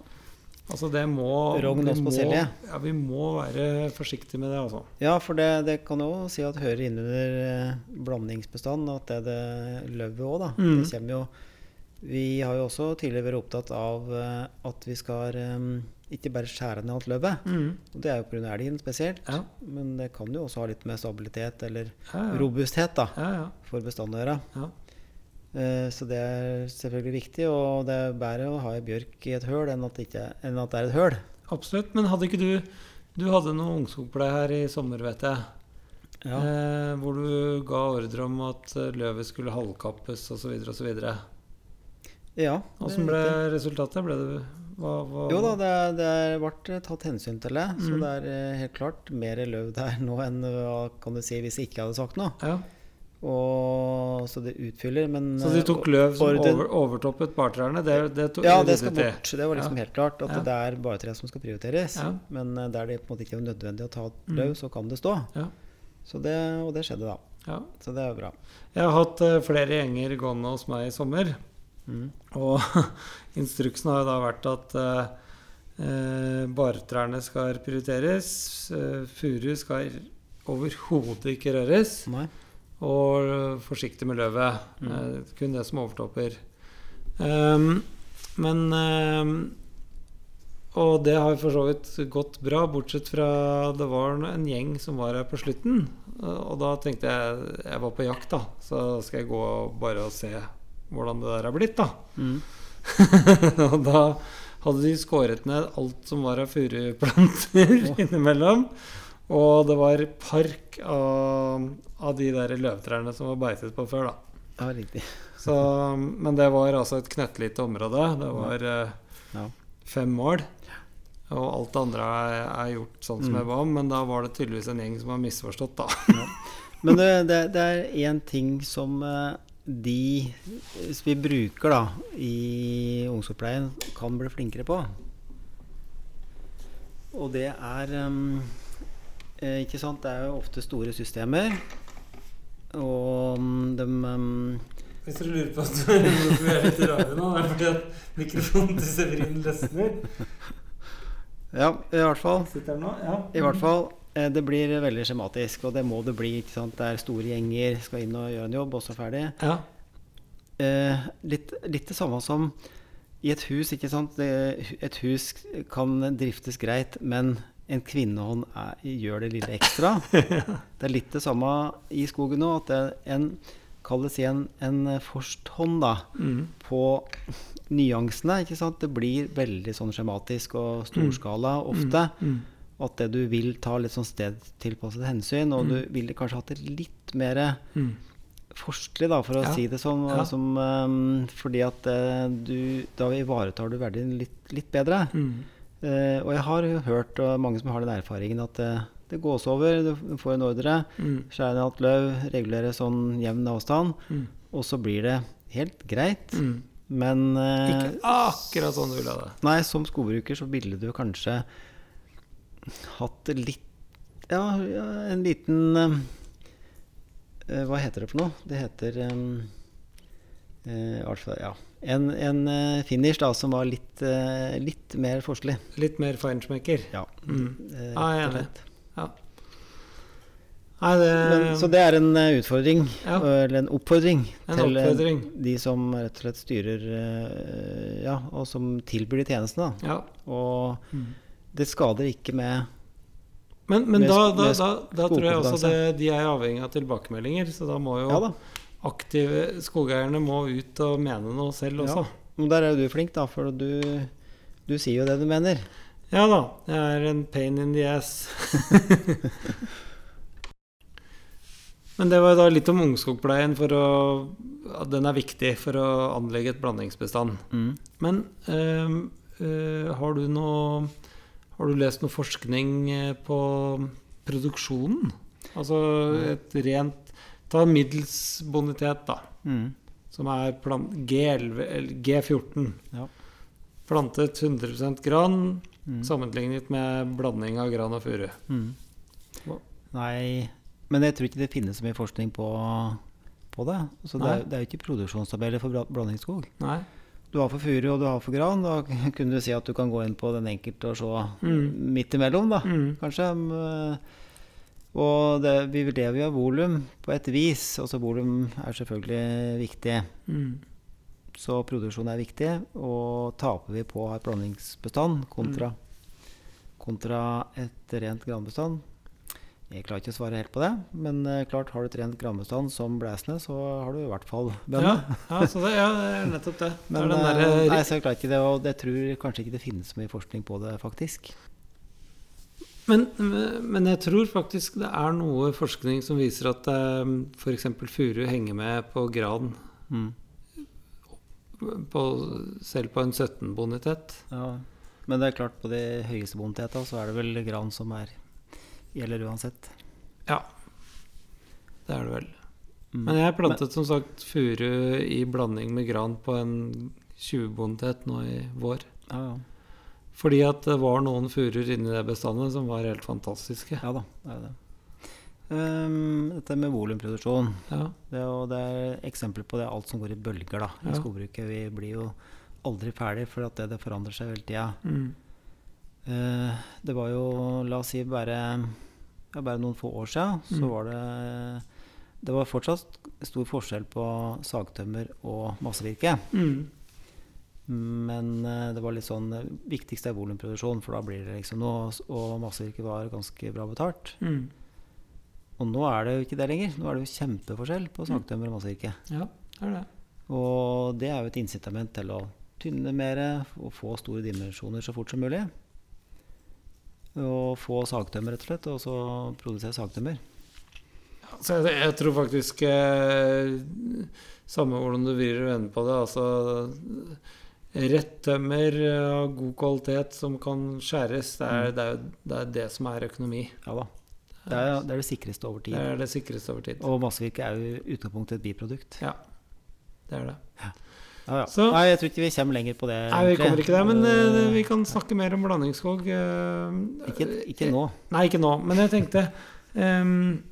Altså det må Rogn også på selje. Ja, vi må være forsiktige med det, altså. Ja, for det, det kan jo si at hører inn under eh, blandingsbestand, at det er det løvet òg, da. Mm. Det kommer jo Vi har jo også tidligere vært opptatt av eh, at vi skal um, ikke bare skjære ned alt løvet. Mm. Og det er jo pga. elgen spesielt. Ja. Men det kan jo også ha litt med stabilitet eller Ja, ja. robusthet da, Ja, ja. for bestanden å gjøre. Eh, Så det er selvfølgelig viktig, og det er bedre å ha ei bjørk i et høl enn at det, ikke, enn at det er et høl. Absolutt. Men hadde ikke du Du hadde noe ungskogpleie her i sommer, vet jeg. Ja. Eh, hvor du ga ordre om at eh, løvet skulle halvkappes osv. osv. ja Åssen ble riktig. resultatet? Ble det hva, hva, Jo da, det, det ble tatt hensyn til det. Så Mm. det er eh, helt klart mer løv der nå enn hva kan du si hvis jeg ikke hadde sagt noe. Ja. Og, så det utfyller, men Så de tok løv som over, overtoppet bartrærne? Det, det tok, Ja, det skal bort. Det var liksom Ja. helt klart at Ja. det er bartre som skal prioriteres. Ja. Men eh, der det på en måte ikke er nødvendig å ta Mm. løv, så kan det stå. Ja. Så det, og det skjedde da. Ja. Så det er bra. Jeg har hatt eh, flere gjenger gående hos meg i sommer. Mm. Og instruksen har jo da vært at eh, eh, bartrærne skal prioriteres. Furu skal overhodet ikke røres. Nei. Og eh, forsiktig med løvet. Mm. Eh, kun det som overtopper. Um, men um, Og det har for så vidt gått bra, bortsett fra det var en gjeng som var her på slutten. Eh, Og da tenkte jeg Jeg var på jakt, da. Så skal jeg gå bare og se hvordan det der har blitt, da. Mm. og da hadde de skåret ned alt som var av furuplanter innimellom. Og det var park av, av de der løvtrærne som var beitet på før, da. Ja, riktig. Så, men det var altså et knøttlite område. Det var eh, Ja. fem mål. Og alt det andre er, er gjort sånn som Mm. jeg ba om, men da var det tydeligvis en gjeng som har misforstått, da. Men det, det, det er én ting som eh, de vi bruker da i ungdomsoppleien, kan bli flinkere på. Og det er em, eh, Ikke sant, det er jo ofte store systemer. Og mm, de um... Hvis dere lurer på at vi er litt rare nå, er det fordi at mikrofonen til Severin løsner. Ja, i hvert fall. Sitter nå? Ja. I hvert fall. eh, Det blir veldig skjematisk, og det må det bli. ikke sant? Det er store gjenger, skal inn og gjøre en jobb, og så ferdig. Ja. Eh, litt, litt det samme som i et hus. ikke sant? Et hus kan driftes greit, men en kvinnehånd er, gjør det lille ekstra. Det er litt det samme i skogen nå. At det er en kalles igjen en, forsthånd da, Mm. på nyansene. ikke sant? Det blir veldig sånn skjematisk og storskala ofte. Mm. At det du vil ta litt sånn stedtilpasset hensyn, og du ville kanskje hatt det litt mer Mm. forstlig, da, for å Ja. si det sånn. Ja. Som, um, fordi at uh, du, da ivaretar du verdien litt, litt bedre. Mm. Eh, og jeg har jo hørt og mange som har den erfaringen at det, det gås over, du får en ordre, Mm. skjære ned alt løv, regulere sånn jevn avstand, Mm. og så blir det helt greit. Mm. Men eh, Ikke akkurat sånn du vil ha det. Nei, som skogbruker så ville du kanskje hatt litt Ja, ja en liten eh, eh, Hva heter det for noe? Det heter eh, eh, fall, ja. En, en eh, finish da som var litt, eh, litt mer forskelig. Litt mer feinschmecker. Ja. Mm. eh, Ja, jeg er enig. Ja. Nei, det Men, så det er en utfordring, Ja. eller en oppfordring, En til oppfordring. de som rett og slett styrer Ja, og som tilbyr de tjenestene. Ja. Og Mm. det skader ikke med Men, men Med da, da, da, da tror jeg også det, de er avhengig av tilbakemeldinger. Så da må jo Ja. Aktive skogeierne må ut og mene noe selv også. Men der er jo du flink, da, for du, du sier jo det du mener. Ja da. Jeg er en pain in the ass. Men det var jo da litt om ungskogpleien, for å at Den er viktig for å anlegge et blandingsbestand. Mm. Men øh, øh, har du noe Har du lest noe forskning eh, på produksjonen? Altså et rent Ta middels bonitet, da. Mm. Som er plan G11, eller G14. Ja. Plantet 100% gran Mm. sammenlignet med blanding av gran og furu. Mm. Nei, men jeg tror ikke det finnes så mye forskning på, på det. Så det, er, det er jo ikke produksjonstabeller for blandingsskog. Nei? Du har for furu og du har for gran. Da kunne du si at du kan gå inn på den enkelte og se Mm. midt imellom, da. Mm. Kanskje. Mm, Og det, vi lever jo av volum på et vis. Altså volum er selvfølgelig viktig. Mm. Så produksjon er viktig. Og taper vi på et blandingsbestand kontra, kontra et rent granbestand Jeg klarer ikke å svare helt på det, men eh, klart har du et rent granbestand som Blæsne, så har du i hvert fall Ja, ja, så det, ja, det er nettopp det. det er eh, derre- nei, så jeg klarer ikke det, og jeg tror kanskje ikke det finnes så mye forskning på det, faktisk. Men, men jeg tror faktisk det er noe forskning som viser at f.eks. furu henger med på gran, Mm. på, selv på en 17-bonitet. Ja. Men det er klart, på de høyeste bonitetene så er det vel gran som er gjelder uansett. Ja, det er det vel. Mm. Men jeg plantet som sagt furu i blanding med gran på en 20-bonitet nå i vår. Ja, ja. Fordi at det var noen furer inni det bestandet som var helt fantastiske. ja da, det er det. Um, dette med volumproduksjon. Ja. Det det er eksempler på det alt som går i bølger da, i Ja. skogbruket. Vi blir jo aldri ferdig, for at det, det forandrer seg hele tida. Mm. Uh, det var jo, la oss si, bare, ja, bare noen få år siden, så Mm. var det Det var fortsatt stor forskjell på sagtømmer og massevirke. Mm. Men eh, det var litt sånn eh, Viktigst er volumproduksjon, for da blir det liksom noe. Og massevirket var ganske bra betalt. Mm. Og nå er det jo ikke det lenger. Nå er det jo kjempeforskjell på Mm. sagtømmer og massevirke. Ja, det er det. Og det er jo et incitament til å tynne mer og få store dimensjoner så fort som mulig. Og få sagtømmer, rett og slett, og så produsere sagtømmer. Så jeg, jeg tror faktisk eh, Samme hvordan du vrir og vender på det. Altså Rett tømmer av god kvalitet som kan skjæres, det er det, er, det, er det som er økonomi. Ja da. Det er det, er det sikreste over tid. Det er det sikreste over tid. Og massevirke er jo utgangspunktet et biprodukt. Ja, det er det. Ja, ja. Så- Nei, jeg tror ikke vi kommer lenger på det. Nei, vi kommer ikke der, men eh, Eh, vi kan snakke mer om blandingsskog. Uh, ikke, ikke nå. Nei, ikke nå. Men jeg tenkte ehm,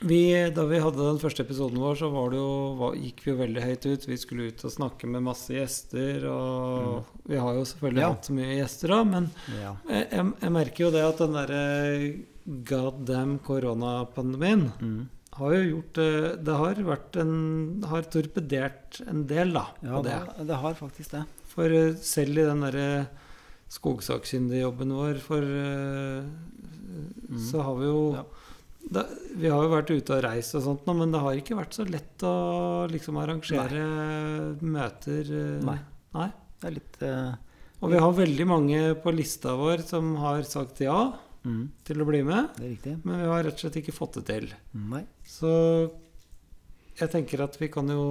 vi, Da vi hadde den første episoden vår, så var det jo, var, gikk vi jo veldig høyt ut. Vi skulle ut og snakke med masse gjester. Og vi har jo selvfølgelig Ja. hatt så mye gjester da, men Ja. jeg, jeg, merker jo det at den derre goddamn koronapandemien Mm. har jo gjort det Det har vært en Har torpedert en del, da. ja det, det. har faktisk det. For eh, selv i den derre skogsakkyndigjobben vår, for mm. så har vi jo Mm. Ja. Da, Vi har jo vært ute og reist og sånt nå, men det har ikke vært så lett å liksom arrangere møter. eh, Nei. Nei. Det er litt uh, Og vi har veldig mange på lista vår som har sagt ja mm, til å bli med, Det men vi har rett og slett ikke fått det til. Nei. Så jeg tenker at vi kan jo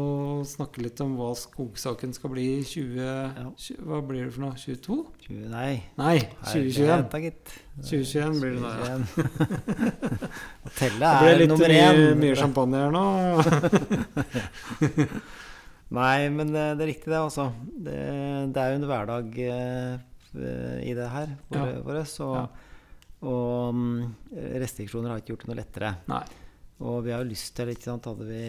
snakke litt om hva skogsaken skal bli i 20... tjue- Hva blir det for noe? 22? 20, nei. Nei, 2021. Herlighet, da, 2021 blir det nå, ja. 2021. Å telle Det ble er litt nummer mye, mye champagne her nå. Nei, men det, det er riktig, det, altså. Det, det er jo en hverdag eh, i det her for, Ja. for oss. Og, Ja. og mm, restriksjoner har ikke gjort det noe lettere. Nei. Og vi har jo lyst til, ikke sant Hadde vi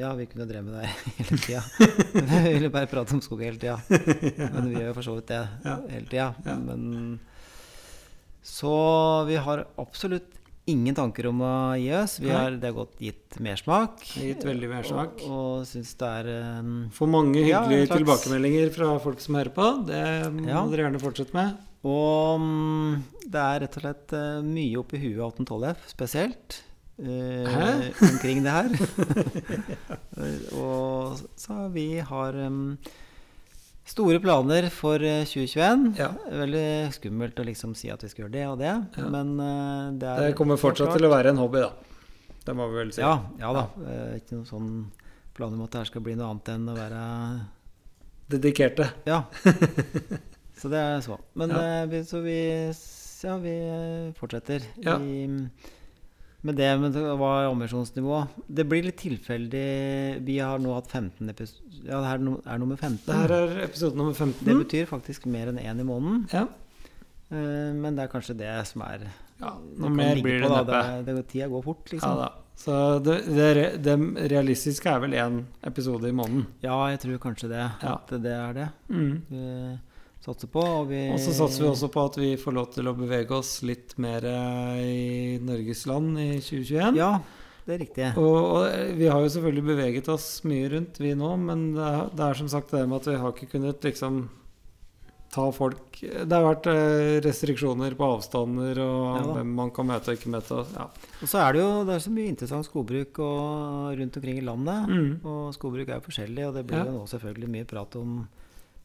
Ja, vi kunne drevet med det hele tida. vi ville bare prate om skog hele tida. Men vi gjør jo for så vidt det Ja. hele tida. Ja. Men Så vi har absolutt ingen tanker om å gi oss. Vi har, det har gått gitt mersmak. Gitt veldig mersmak. Og, og syns det er um, Får mange hyggelige ja, tilbakemeldinger fra folk som hører på. Det må Ja. dere gjerne fortsette med. Og um, det er rett og slett uh, mye oppi huet av 1812F, spesielt. Eh, omkring det her. og så vi har um, store planer for eh, 2021. Ja. Veldig skummelt å liksom si at vi skal gjøre det og det, Ja. men uh, det er Det kommer fortsatt til å være en hobby, da. Det må vi vel si. Ja, ja da. Eh, ikke noen sånn planer om at det her skal bli noe annet enn å være Dedikerte. Ja. så det er så. Men Ja. eh, vi, så vi Ja, vi eh, fortsetter. Ja. I, med det, men det var ambisjonsnivået. Det blir litt tilfeldig. Vi har nå hatt 15 episoder Ja, det her er er nummer 15. Det her er episode nummer 15. Det betyr faktisk mer enn én i måneden. Ja. Eh, men det er kanskje det som er ja. Noe mer blir på, det neppe. Tida går fort, Ja liksom. da. Så det, det, det realistiske er vel én episode i måneden. Ja, jeg tror kanskje det. Ja. At det er det Mm. Satser på. Og vi Og så satser vi også på at vi får lov til å bevege oss litt mer eh, i Norges land i 2021. Ja, det er riktig. Og, og vi har jo selvfølgelig beveget oss mye rundt, vi nå, men det er, det er som sagt det med at vi har ikke kunnet liksom ta folk Det har vært eh, restriksjoner på avstander og Ja hvem man kan møte og ikke møte. og- Ja. Og så er det jo det er så mye interessant skogbruk og, rundt omkring i landet. Mm. Og skogbruk er jo forskjellig, og det blir Ja. jo nå selvfølgelig mye prat om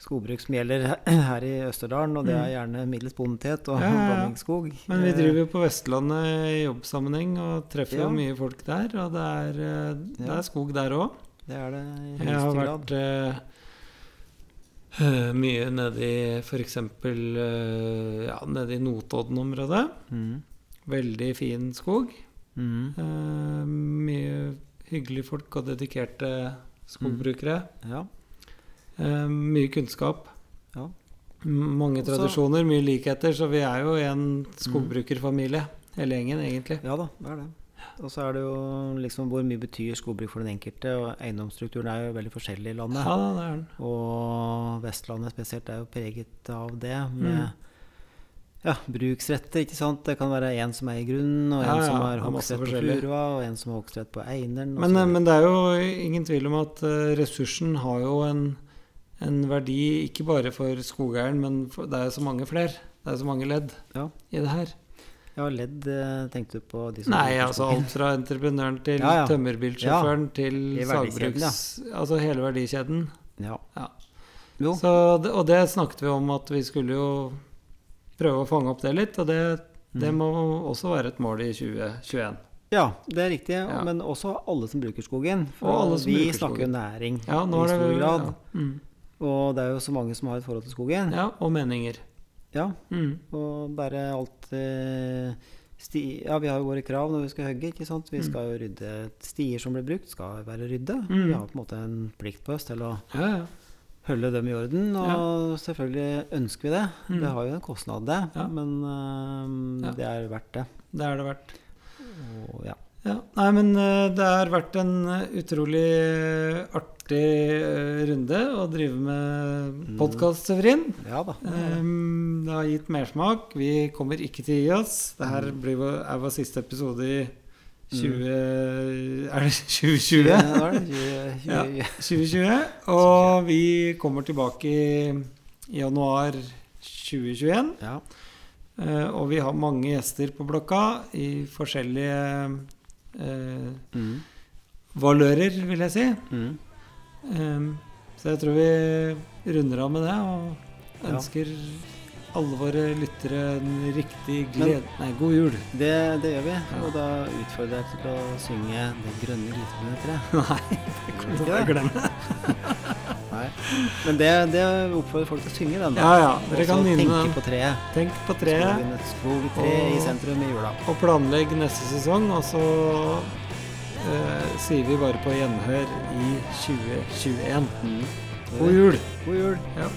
skogbruk som gjelder her i Østerdalen, og det er gjerne middels bondetet og Mm. Ja, ja, ja. blandingsskog. Men vi Eh, driver jo på Vestlandet i jobbsammenheng og treffer jo mye folk der. Og det er, eh, det er skog der òg. Det er det i Jeg har vært eh, mye nede i f.eks. Uh, ja, nede i Notodden-området. Mm. Veldig fin skog. Mm. Uh, mye hyggelige folk og dedikerte skogbrukere. Ja. Eh, mye kunnskap. Ja. Mange tradisjoner, mye likheter. Så vi er jo en skogbrukerfamilie, hele gjengen, egentlig. ja da, det er det. Og så er det jo liksom hvor mye betyr skogbruk for den enkelte, og eiendomsstrukturen er jo veldig forskjellig i landet. Ja, det er den. Og Vestlandet spesielt er jo preget av det, med Mm. ja, bruksretter, ikke sant. Det kan være en som eier grunnen, og en Ja, ja, som har hogstrett på furua, og en som har hogstrett på eineren. Men, eh, men det er jo ingen tvil om at eh, ressursen har jo en, en verdi ikke bare for skogeieren, men for, det er så mange flere. Det er så mange ledd Ja. i det her. Ja, ledd eh, tenkte du på de som Nei, altså alt fra entreprenøren til Ja, ja. tømmerbilsjåføren til sagbruks... Altså hele verdikjeden. Ja. Ja. Jo. Så, og det snakket vi om at vi skulle jo prøve å fange opp det litt, og det, det mm. må også være et mål i 2021. ja, det er riktig. Men også alle som bruker skogen. For Og alle som vi bruker snakker jo næring Ja, nå i stor grad. Ja, mm. Og det er jo så mange som har et forhold til skogen. ja og meninger. Ja, Mm. Og bare alt eh, sti, Ja, vi har jo våre krav når vi skal hogge. ikke sant? Vi Mm. skal jo rydde Stier som blir brukt, skal være rydde. Mm. Vi har på en måte en plikt på oss til å Ja, ja. holde dem i orden. Og selvfølgelig ønsker vi det. Mm. Det har jo en kostnad, det. Ja. Men um, Ja. det er verdt det. Det er det verdt. Og, ja. Ja, nei, men eh, det har vært en utrolig artig eh, runde å drive med Mm. podkast, Severin. ja da. Um, det har gitt mersmak. Vi kommer ikke til å gi oss. Det her blir vår, er vår siste episode i 20... Er det 2020? Ja, da er det 20, 20, Ja. 2020. Og vi kommer tilbake i januar 2021. ja. Uh, og vi har mange gjester på blokka i forskjellige uh, Mm. valører, vil jeg si. Mm. Um, så jeg tror vi runder av med det og ønsker alle våre lyttere en riktig Men- glede... Nei, god jul. Det, det gjør vi. Ja. Og da utfordrer jeg til å synge 'Det grønne glittergrønne Nei, det kommer du til å glemme. Nei. Men det, det oppfordrer folk til å synge den, da. Ja, ja. Dere Og kan så den. tenke på treet. Tenk på treet, Skogen, et skogtre i sentrum i jula. og planlegg neste sesong. Og så eh, sier vi bare på gjenhør i 2021. Mm. God jul! God jul. Ja.